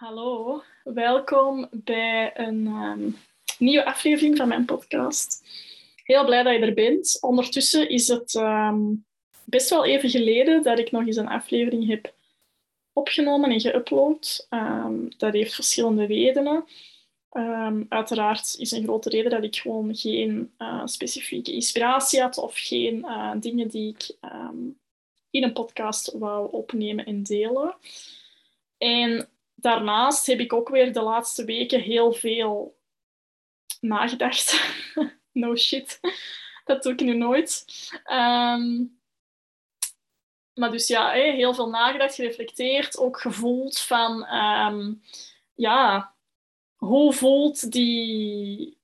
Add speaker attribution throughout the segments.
Speaker 1: Hallo, welkom bij een ehm, nieuwe aflevering van mijn podcast. Heel blij dat je er bent. Ondertussen is het ehm, best wel even geleden dat ik nog eens een aflevering heb opgenomen en geüpload. Um, dat heeft verschillende redenen. uiteraard is een grote reden dat ik gewoon geen uh, specifieke inspiratie had of geen uh, dingen die ik in een podcast wou opnemen en delen. En daarnaast heb ik ook weer de laatste weken heel veel nagedacht. no shit. Dat doe ik nu nooit. Ehm, maar dus ja, heel veel nagedacht, gereflecteerd, ook gevoeld van... Ehm, ja, hoe voelt die,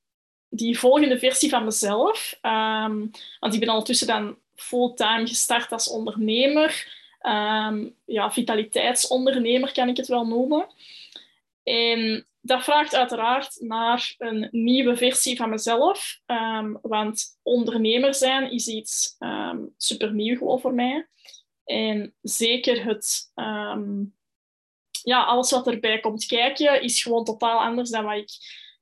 Speaker 1: die volgende versie van mezelf? Um, want ik ben ondertussen dan fulltime gestart als ondernemer. Um, ja, vitaliteitsondernemer kan ik het wel noemen. En dat vraagt uiteraard naar een nieuwe versie van mezelf. Um, want ondernemer zijn is iets um, supernieuw gewoon voor mij. En zeker het, ja, alles wat erbij komt kijken is gewoon totaal anders dan wat ik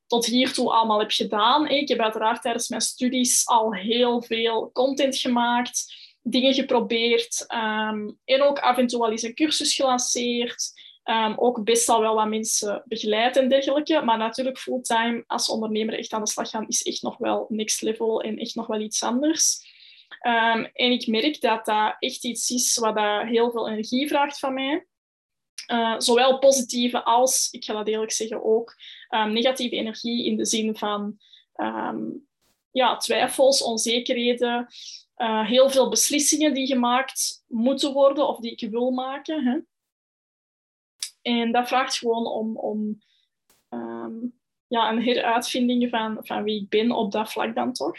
Speaker 1: tot hiertoe allemaal heb gedaan. Ik heb uiteraard tijdens mijn studies al heel veel content gemaakt dingen geprobeerd um, en ook af en toe wel eens een cursus gelanceerd. Um, ook best al wel wat mensen begeleid en dergelijke. Maar natuurlijk fulltime als ondernemer echt aan de slag gaan is echt nog wel next level en echt nog wel iets anders. Um, en ik merk dat dat echt iets is wat dat heel veel energie vraagt van mij. Uh, zowel positieve als, ik ga dat eerlijk zeggen, ook negatieve energie in de zin van ja, twijfels, onzekerheden, uh, heel veel beslissingen die gemaakt moeten worden of die ik wil maken. Hè. En dat vraagt gewoon om, om um, ja, een heruitvinding van, van wie ik ben op dat vlak dan toch.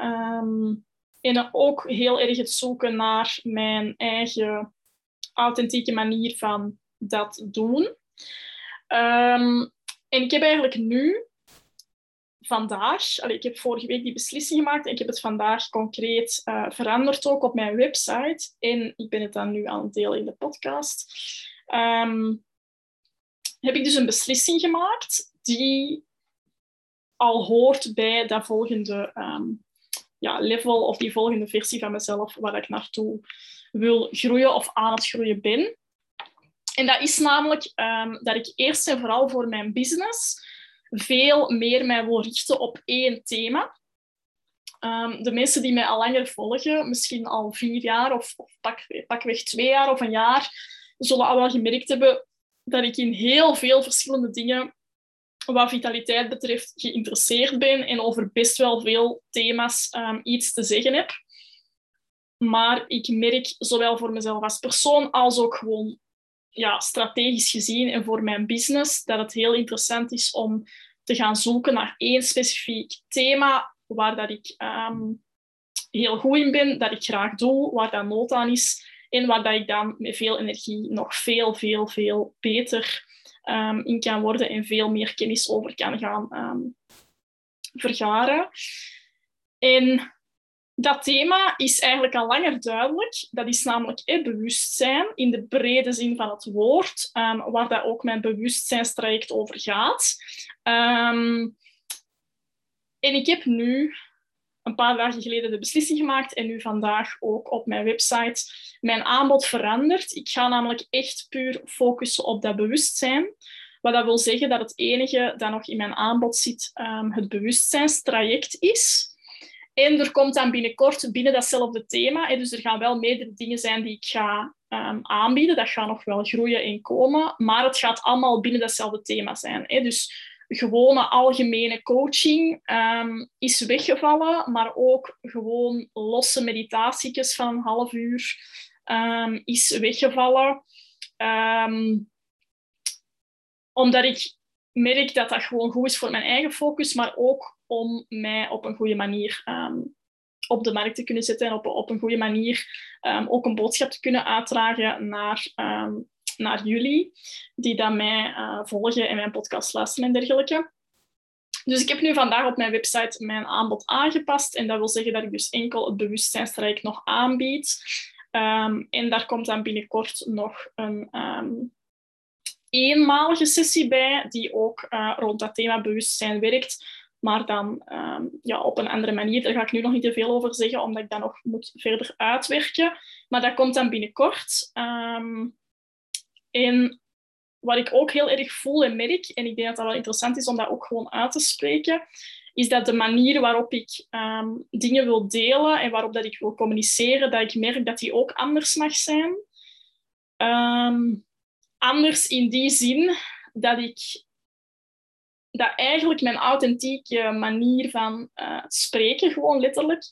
Speaker 1: Um, en ook heel erg het zoeken naar mijn eigen authentieke manier van dat doen. Um, en ik heb eigenlijk nu vandaag, ik heb vorige week die beslissing gemaakt en ik heb het vandaag concreet uh, veranderd ook op mijn website. En ik ben het dan nu aan het delen in de podcast. Um, heb ik dus een beslissing gemaakt die al hoort bij dat volgende um, ja, level of die volgende versie van mezelf waar ik naartoe wil groeien of aan het groeien ben. En dat is namelijk um, dat ik eerst en vooral voor mijn business veel meer mij wil richten op één thema. Um, de mensen die mij al langer volgen, misschien al vier jaar of, of pak, pakweg twee jaar of een jaar, zullen al wel gemerkt hebben dat ik in heel veel verschillende dingen wat vitaliteit betreft geïnteresseerd ben en over best wel veel thema's um, iets te zeggen heb. Maar ik merk zowel voor mezelf als persoon als ook gewoon ja, strategisch gezien en voor mijn business, dat het heel interessant is om te gaan zoeken naar één specifiek thema waar dat ik ehm, heel goed in ben, dat ik graag doe, waar dat nood aan is en waar dat ik dan met veel energie nog veel, veel, veel beter um, in kan worden en veel meer kennis over kan gaan um, vergaren. En dat thema is eigenlijk al langer duidelijk. Dat is namelijk eh, bewustzijn in de brede zin van het woord, um, waar dat ook mijn bewustzijnstraject over gaat. Um, en ik heb nu een paar dagen geleden de beslissing gemaakt en nu vandaag ook op mijn website mijn aanbod veranderd. Ik ga namelijk echt puur focussen op dat bewustzijn. Wat dat wil zeggen dat het enige dat nog in mijn aanbod zit um, het bewustzijnstraject is. En er komt dan binnenkort binnen datzelfde thema, dus er gaan wel meerdere dingen zijn die ik ga um, aanbieden. Dat gaat nog wel groeien en komen, maar het gaat allemaal binnen datzelfde thema zijn. Hè. Dus gewone algemene coaching um, is weggevallen, maar ook gewoon losse meditatietjes van een half uur um, is weggevallen. omdat ik merk dat dat gewoon goed is voor mijn eigen focus, maar ook om mij op een goede manier ehm, op de markt te kunnen zetten en op, op een goede manier um, ook een boodschap te kunnen uitdragen naar, um, naar jullie, die dan mij uh, volgen en mijn podcast luisteren en dergelijke. Dus ik heb nu vandaag op mijn website mijn aanbod aangepast. En dat wil zeggen dat ik dus enkel het bewustzijnstrijk nog aanbied. en daar komt dan binnenkort nog een eenmalige sessie bij die ook eh, rond dat thema bewustzijn werkt, maar dan ehm, ja, op een andere manier. Daar ga ik nu nog niet te veel over zeggen, omdat ik dat nog moet verder uitwerken. Maar dat komt dan binnenkort. Um, en wat ik ook heel erg voel en merk, en ik denk dat dat wel interessant is om dat ook gewoon uit te spreken, is dat de manier waarop ik ehm, dingen wil delen en waarop dat ik wil communiceren, dat ik merk dat die ook anders mag zijn. anders in die zin dat ik dat eigenlijk mijn authentieke manier van uh, spreken, gewoon letterlijk,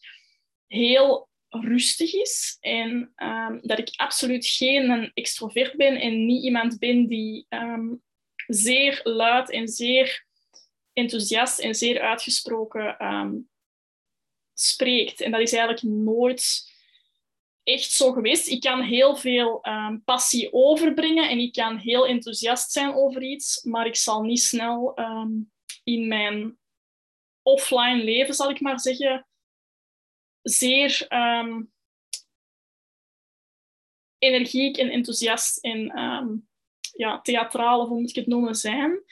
Speaker 1: heel rustig is. En um, dat ik absoluut geen extrovert ben en niet iemand ben die um, zeer luid en zeer enthousiast en zeer uitgesproken um, spreekt. En dat is eigenlijk nooit echt zo geweest. Ik kan heel veel um, passie overbrengen en ik kan heel enthousiast zijn over iets, maar ik zal niet snel um, in mijn offline leven, zal ik maar zeggen, zeer um, energiek en enthousiast en ja, theatraal, of hoe moet ik het noemen, zijn.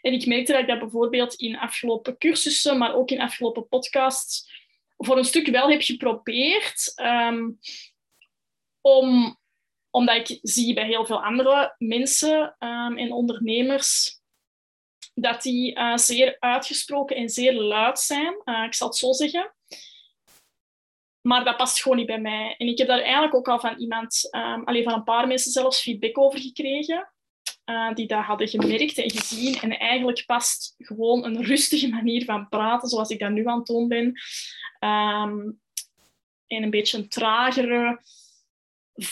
Speaker 1: En ik merkte dat ik dat bijvoorbeeld in afgelopen cursussen, maar ook in afgelopen podcasts, voor een stuk wel heb geprobeerd. Om, omdat ik zie bij heel veel andere mensen um, en ondernemers dat die uh, zeer uitgesproken en zeer luid zijn. Uh, ik zal het zo zeggen. Maar dat past gewoon niet bij mij. En ik heb daar eigenlijk ook al van iemand, um, alleen van een paar mensen zelfs, feedback over gekregen. Uh, die dat hadden gemerkt en gezien. En eigenlijk past gewoon een rustige manier van praten, zoals ik dat nu aan het doen ben. Um, en een beetje een tragere,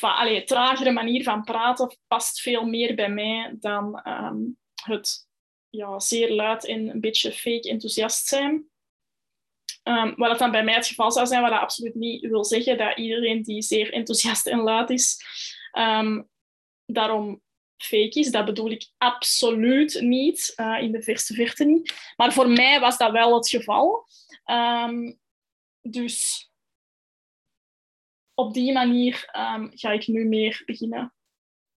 Speaker 1: allee, tragere manier van praten past veel meer bij mij dan ehm, het ja, zeer luid en een beetje fake enthousiast zijn. Um, wat dat dan bij mij het geval zou zijn, wat dat absoluut niet wil zeggen dat iedereen die zeer enthousiast en luid is, um, daarom fake is. Dat bedoel ik absoluut niet, uh, in de verste verte niet. Maar voor mij was dat wel het geval. dus op die manier um, ga ik nu meer beginnen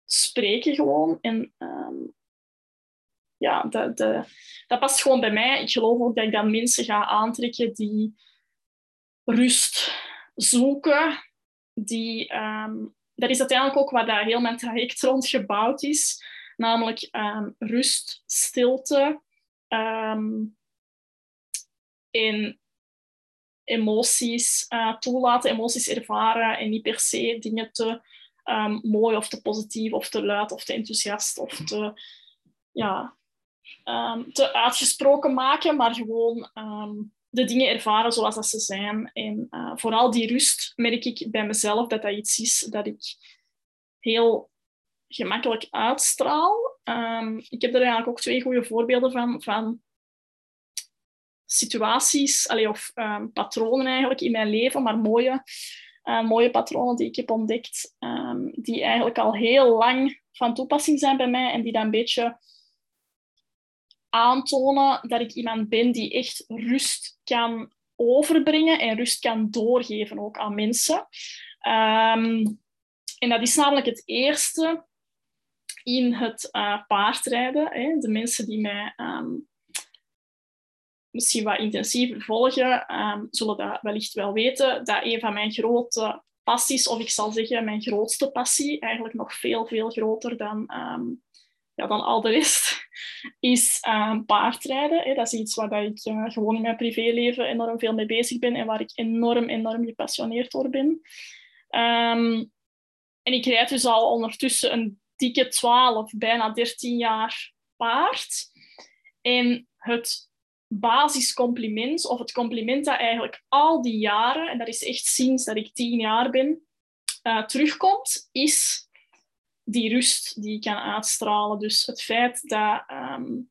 Speaker 1: spreken gewoon. En um, ja, dat, de, dat past gewoon bij mij. Ik geloof ook dat ik dan mensen ga aantrekken die rust zoeken. Die, um, dat is uiteindelijk ook waar dat heel mijn traject rond gebouwd is. Namelijk rust, stilte. en emoties uh, toelaten, emoties ervaren en niet per se dingen te um, mooi of te positief of te luid of te enthousiast of te, ja, um, te uitgesproken maken, maar gewoon um, de dingen ervaren zoals dat ze zijn. En uh, vooral die rust merk ik bij mezelf dat dat iets is dat ik heel gemakkelijk uitstraal. ik heb er eigenlijk ook twee goede voorbeelden van, van situaties of um, patronen eigenlijk in mijn leven, maar mooie, uh, mooie patronen die ik heb ontdekt, um, die eigenlijk al heel lang van toepassing zijn bij mij en die dan een beetje aantonen dat ik iemand ben die echt rust kan overbrengen en rust kan doorgeven ook aan mensen. Um, en dat is namelijk het eerste in het uh, paardrijden. Hè. De mensen die mij misschien wat intensiever volgen, um, zullen dat wellicht wel weten, dat een van mijn grote passies, of ik zal zeggen mijn grootste passie, eigenlijk nog veel, veel groter dan, um, ja, dan al de rest, is um, paardrijden. Dat is iets waar ik uh, gewoon in mijn privéleven enorm veel mee bezig ben en waar ik enorm, enorm gepassioneerd door ben. en ik rijd dus al ondertussen een dikke 12, bijna 13 jaar paard. En het basiscompliment, of het compliment dat eigenlijk al die jaren, en dat is echt sinds dat ik tien jaar ben, uh, terugkomt, is die rust die ik kan uitstralen. Dus het feit dat um,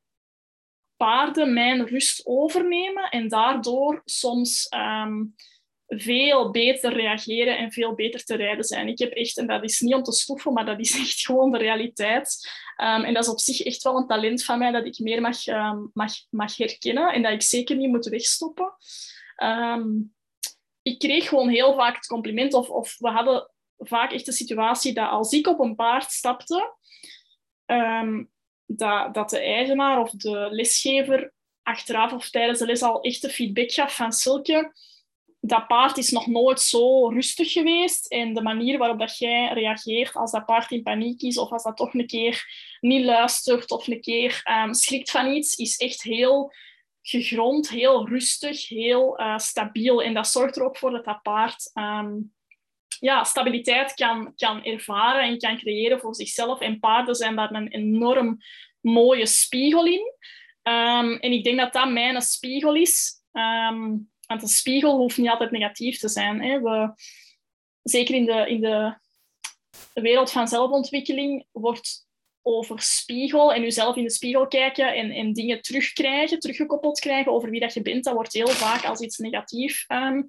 Speaker 1: paarden mijn rust overnemen en daardoor soms um, veel beter reageren en veel beter te rijden zijn. Ik heb echt, en dat is niet om te stoffen, maar dat is echt gewoon de realiteit. Um, en dat is op zich echt wel een talent van mij dat ik meer mag, um, mag, mag herkennen en dat ik zeker niet moet wegstoppen. Um, ik kreeg gewoon heel vaak het compliment, of, of we hadden vaak echt de situatie dat als ik op een paard stapte, dat, dat de eigenaar of de lesgever achteraf of tijdens de les al echt feedback gaf van Silke, dat paard is nog nooit zo rustig geweest. En de manier waarop dat jij reageert als dat paard in paniek is of als dat toch een keer niet luistert of een keer um, schrikt van iets, is echt heel gegrond, heel rustig, heel uh, stabiel. En dat zorgt er ook voor dat dat paard um, ja, stabiliteit kan, kan ervaren en kan creëren voor zichzelf. En paarden zijn daar een enorm mooie spiegel in. Um, en ik denk dat dat mijn spiegel is. Want een spiegel hoeft niet altijd negatief te zijn. Hè. We, zeker in de, in de wereld van zelfontwikkeling wordt over spiegel en jezelf in de spiegel kijken en, en dingen terugkrijgen, teruggekoppeld krijgen over wie dat je bent, dat wordt heel vaak als iets negatiefs um,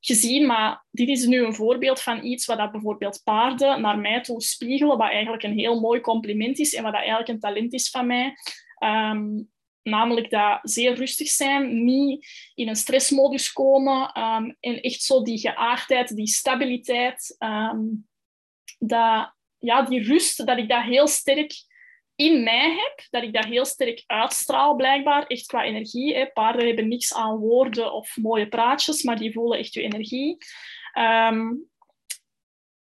Speaker 1: gezien. Maar dit is nu een voorbeeld van iets wat dat bijvoorbeeld paarden naar mij toe spiegelen, wat eigenlijk een heel mooi compliment is en wat dat eigenlijk een talent is van mij. Um, namelijk dat zeer rustig zijn, niet in een stressmodus komen um, en echt zo die geaardheid, die stabiliteit, um, dat, ja, die rust, dat ik dat heel sterk in mij heb, dat ik dat heel sterk uitstraal blijkbaar, echt qua energie. Hè. Paarden hebben niks aan woorden of mooie praatjes, maar die voelen echt je energie. Um,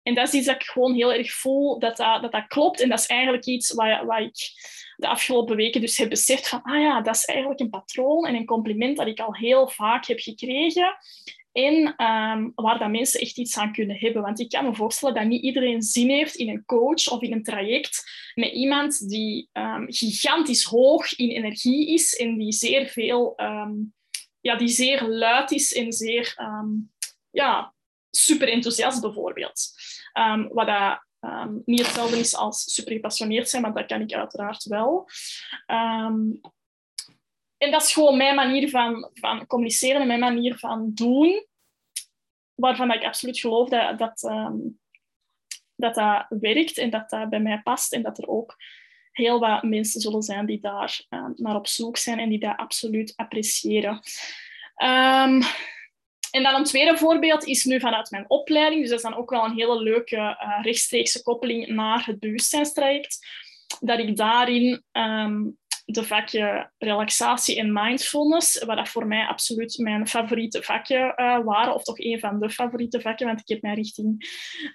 Speaker 1: en dat is iets dat ik gewoon heel erg voel dat dat, dat, dat klopt. En dat is eigenlijk iets wat, wat ik de afgelopen weken dus heb beseft van, ah ja, dat is eigenlijk een patroon en een compliment dat ik al heel vaak heb gekregen. En um, waar dat mensen echt iets aan kunnen hebben. Want ik kan me voorstellen dat niet iedereen zin heeft in een coach of in een traject met iemand die um, gigantisch hoog in energie is en die zeer veel, um, ja, die zeer luid is en zeer ja, super enthousiast bijvoorbeeld. wat dat Um, niet hetzelfde is als super gepassioneerd zijn, maar dat kan ik uiteraard wel. Um, en dat is gewoon mijn manier van, van communiceren en mijn manier van doen, waarvan ik absoluut geloof dat dat, um, dat dat werkt en dat dat bij mij past en dat er ook heel wat mensen zullen zijn die daar naar op zoek zijn en die dat absoluut appreciëren. En dan een tweede voorbeeld is nu vanuit mijn opleiding. Dus dat is dan ook wel een hele leuke uh, rechtstreekse koppeling naar het bewustzijnstraject. Dat ik daarin um, de vakje relaxatie en mindfulness, wat dat voor mij absoluut mijn favoriete vakje uh, waren, of toch een van de favoriete vakken, want ik heb mijn richting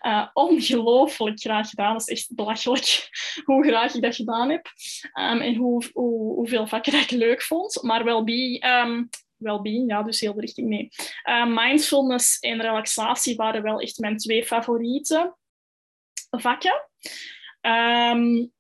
Speaker 1: uh, ongelooflijk graag gedaan. Dat is echt belachelijk hoe graag ik dat gedaan heb um, en hoe, hoe, hoeveel vakken ik leuk vond. Maar wel um, well-being, ja, dus heel de richting mee. Uh, mindfulness en relaxatie waren wel echt mijn twee favoriete vakken. Um,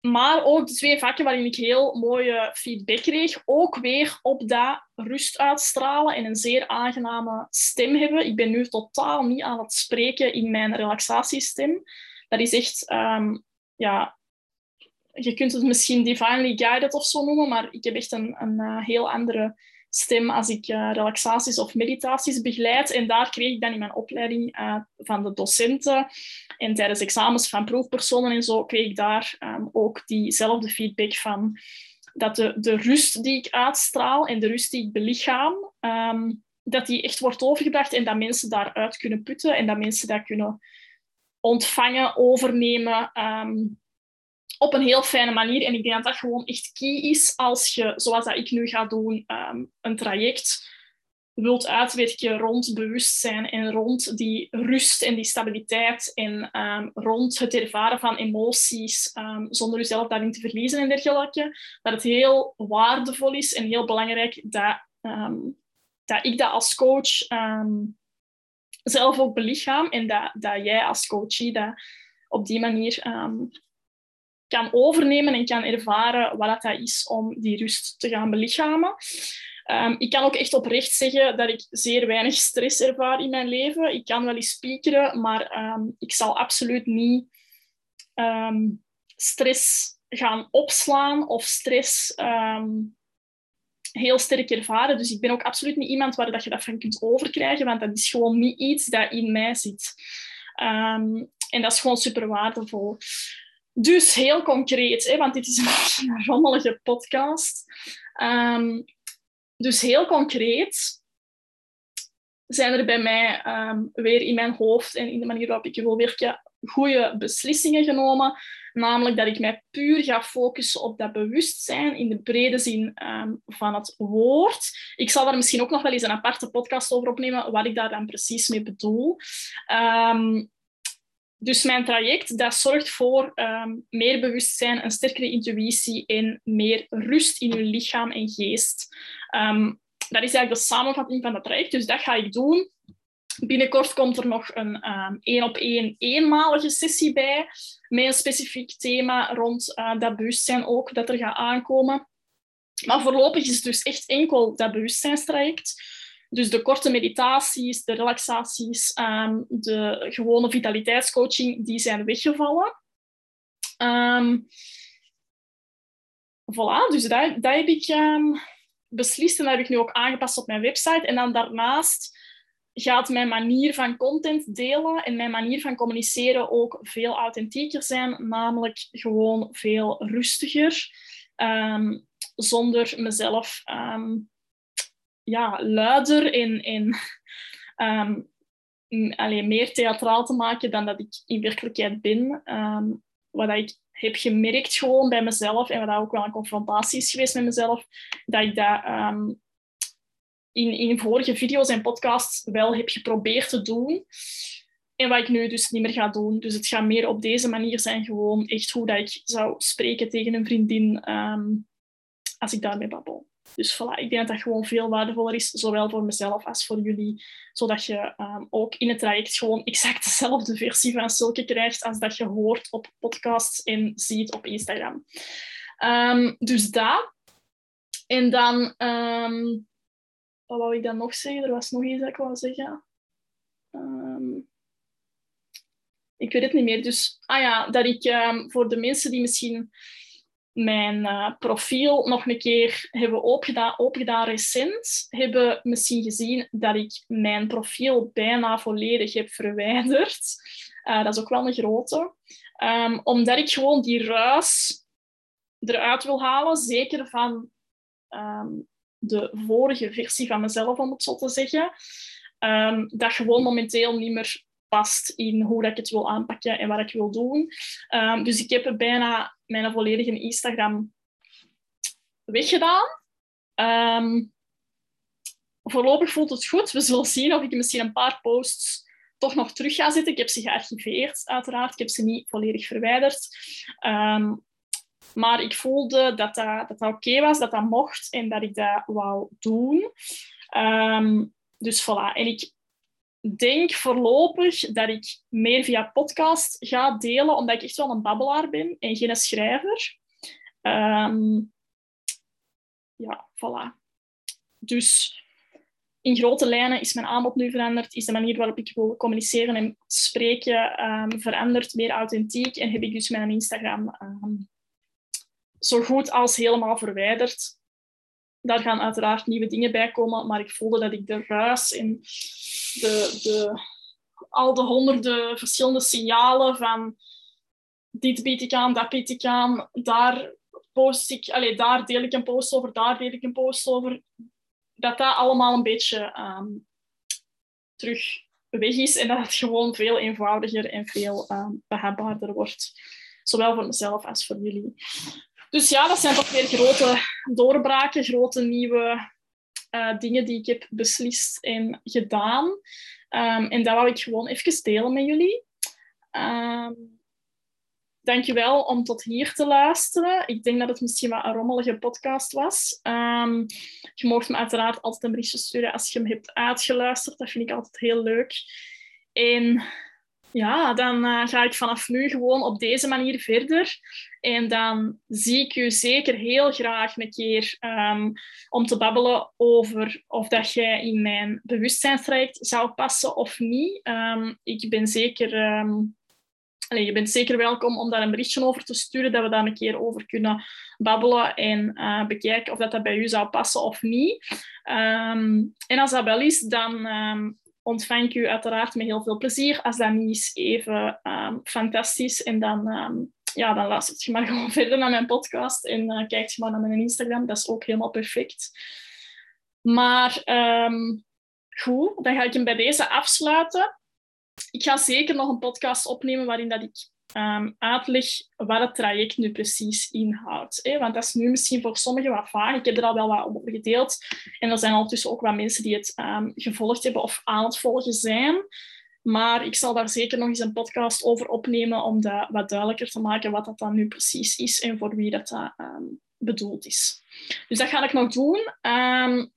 Speaker 1: maar ook de twee vakken waarin ik heel mooie feedback kreeg. Ook weer op dat rust uitstralen en een zeer aangename stem hebben. Ik ben nu totaal niet aan het spreken in mijn relaxatiestem. Dat is echt um, ja, je kunt het misschien divinely guided of zo noemen, maar ik heb echt een, een uh, heel andere stem als ik uh, relaxaties of meditaties begeleid. En daar kreeg ik dan in mijn opleiding uh, van de docenten en tijdens examens van proefpersonen en zo, kreeg ik daar um, ook diezelfde feedback van dat de, de rust die ik uitstraal en de rust die ik belichaam, um, dat die echt wordt overgebracht en dat mensen daaruit kunnen putten en dat mensen dat kunnen ontvangen, overnemen. Um, op een heel fijne manier. En ik denk dat dat gewoon echt key is als je, zoals dat ik nu ga doen, um, een traject wilt uitwerken rond bewustzijn en rond die rust en die stabiliteit en um, rond het ervaren van emoties um, zonder jezelf daarin te verliezen en dergelijke, dat het heel waardevol is en heel belangrijk dat, dat ik dat als coach zelf ook belichaam en dat, dat jij als coachie dat op die manier kan overnemen en kan ervaren wat dat is om die rust te gaan belichamen. Um, ik kan ook echt oprecht zeggen dat ik zeer weinig stress ervaar in mijn leven. Ik kan wel eens spiekeren, maar um, ik zal absoluut niet um, stress gaan opslaan of stress heel sterk ervaren. Dus ik ben ook absoluut niet iemand waar dat je dat van kunt overkrijgen, want dat is gewoon niet iets dat in mij zit. en dat is gewoon super waardevol. Dus heel concreet, hè, want dit is een, rommelige podcast. Um, dus heel concreet zijn er bij mij um, weer in mijn hoofd en in de manier waarop ik wil werken goede beslissingen genomen. Namelijk dat ik mij puur ga focussen op dat bewustzijn in de brede zin ehm, van het woord. Ik zal daar misschien ook nog wel eens een aparte podcast over opnemen, wat ik daar dan precies mee bedoel. Um, dus mijn traject dat zorgt voor ehm, meer bewustzijn, een sterkere intuïtie en meer rust in je lichaam en geest. dat is eigenlijk de samenvatting van dat traject. Dus dat ga ik doen. Binnenkort komt er nog een één op één eenmalige sessie bij met een specifiek thema rond uh, dat bewustzijn ook dat er gaat aankomen. Maar voorlopig is het dus echt enkel dat bewustzijnstraject. Dus de korte meditaties, de relaxaties, um, de gewone vitaliteitscoaching, die zijn weggevallen. Um, voilà, dus dat, heb ik um, beslist en dat heb ik nu ook aangepast op mijn website. En dan daarnaast gaat mijn manier van content delen en mijn manier van communiceren ook veel authentieker zijn, namelijk gewoon veel rustiger, zonder mezelf ja, luider en, en um, meer theatraal te maken dan dat ik in werkelijkheid ben. wat ik heb gemerkt gewoon bij mezelf en wat ook wel een confrontatie is geweest met mezelf, dat ik dat in, in vorige video's en podcasts wel heb geprobeerd te doen. En wat ik nu dus niet meer ga doen. Dus het gaat meer op deze manier zijn. Gewoon echt hoe dat ik zou spreken tegen een vriendin als ik daarmee babbel. Dus voilà, ik denk dat dat gewoon veel waardevoller is, zowel voor mezelf als voor jullie. Zodat je um, ook in het traject gewoon exact dezelfde versie van Silke krijgt als dat je hoort op podcasts en ziet op Instagram. Um, dus dat. En dan wat wou ik dan nog zeggen? Er was nog iets dat ik wou zeggen. Ehm, ik weet het niet meer. Dus, ah ja, dat ik voor de mensen die misschien mijn uh, profiel nog een keer hebben opgedaan, opgedaan recent, hebben misschien gezien dat ik mijn profiel bijna volledig heb verwijderd. Uh, dat is ook wel een grote. Um, omdat ik gewoon die ruis eruit wil halen, zeker van um, de vorige versie van mezelf, om het zo te zeggen. Um, dat gewoon momenteel niet meer past in hoe dat ik het wil aanpakken en wat ik wil doen. Dus ik heb bijna mijn volledige Instagram weggedaan. Um, voorlopig voelt het goed. We zullen zien of ik misschien een paar posts toch nog terug ga zetten. Ik heb ze gearchiveerd, uiteraard. Ik heb ze niet volledig verwijderd. Um, maar ik voelde dat dat, oké was, dat dat mocht en dat ik dat wou doen. Um, dus voilà. En ik denk voorlopig dat ik meer via podcast ga delen, omdat ik echt wel een babbelaar ben en geen schrijver. Um, ja, voilà. Dus in grote lijnen is mijn aanbod nu veranderd, is de manier waarop ik wil communiceren en spreken um, veranderd, meer authentiek. En heb ik dus mijn Instagram um, zo goed als helemaal verwijderd. Daar gaan uiteraard nieuwe dingen bij komen, maar ik voelde dat ik de ruis en de, de, al de honderden verschillende signalen van dit bied ik aan, dat bied ik aan, daar post ik, allez, daar deel ik een post over, daar deel ik een post over, dat dat allemaal een beetje um, terug weg is en dat het gewoon veel eenvoudiger en veel um, behapbaarder wordt. Zowel voor mezelf als voor jullie. Dus ja, dat zijn toch weer grote doorbraken, grote nieuwe uh, dingen die ik heb beslist en gedaan. Um, en dat wou ik gewoon even delen met jullie. Um, dankjewel om tot hier te luisteren. Ik denk dat het misschien wat een rommelige podcast was. Um, je mag me uiteraard altijd een berichtje sturen als je hem hebt uitgeluisterd. Dat vind ik altijd heel leuk. En ja, dan uh, ga ik vanaf nu gewoon op deze manier verder. En dan zie ik u zeker heel graag een keer um, om te babbelen over of dat jij in mijn bewustzijnstraject zou passen of niet. Um, ik ben zeker... Allez, je bent zeker welkom om daar een berichtje over te sturen, dat we daar een keer over kunnen babbelen en uh, bekijken of dat, dat bij u zou passen of niet. en als dat wel is, dan ontvang ik u uiteraard met heel veel plezier. Als dat niet is, even fantastisch. En dan ja, dan luistert je maar gewoon verder naar mijn podcast en uh, kijkt je maar naar mijn Instagram. Dat is ook helemaal perfect. Maar um, goed, dan ga ik hem bij deze afsluiten. ik ga zeker nog een podcast opnemen waarin dat ik um, uitleg wat het traject nu precies inhoudt. Want dat is nu misschien voor sommigen wat vaag. Ik heb er al wel wat over gedeeld. En er zijn ondertussen ook wat mensen die het um, gevolgd hebben of aan het volgen zijn. Maar ik zal daar zeker nog eens een podcast over opnemen om dat wat duidelijker te maken wat dat dan nu precies is en voor wie dat, dat um, bedoeld is. Dus dat ga ik nog doen.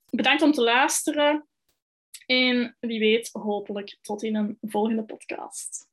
Speaker 1: bedankt om te luisteren. En wie weet, hopelijk tot in een volgende podcast.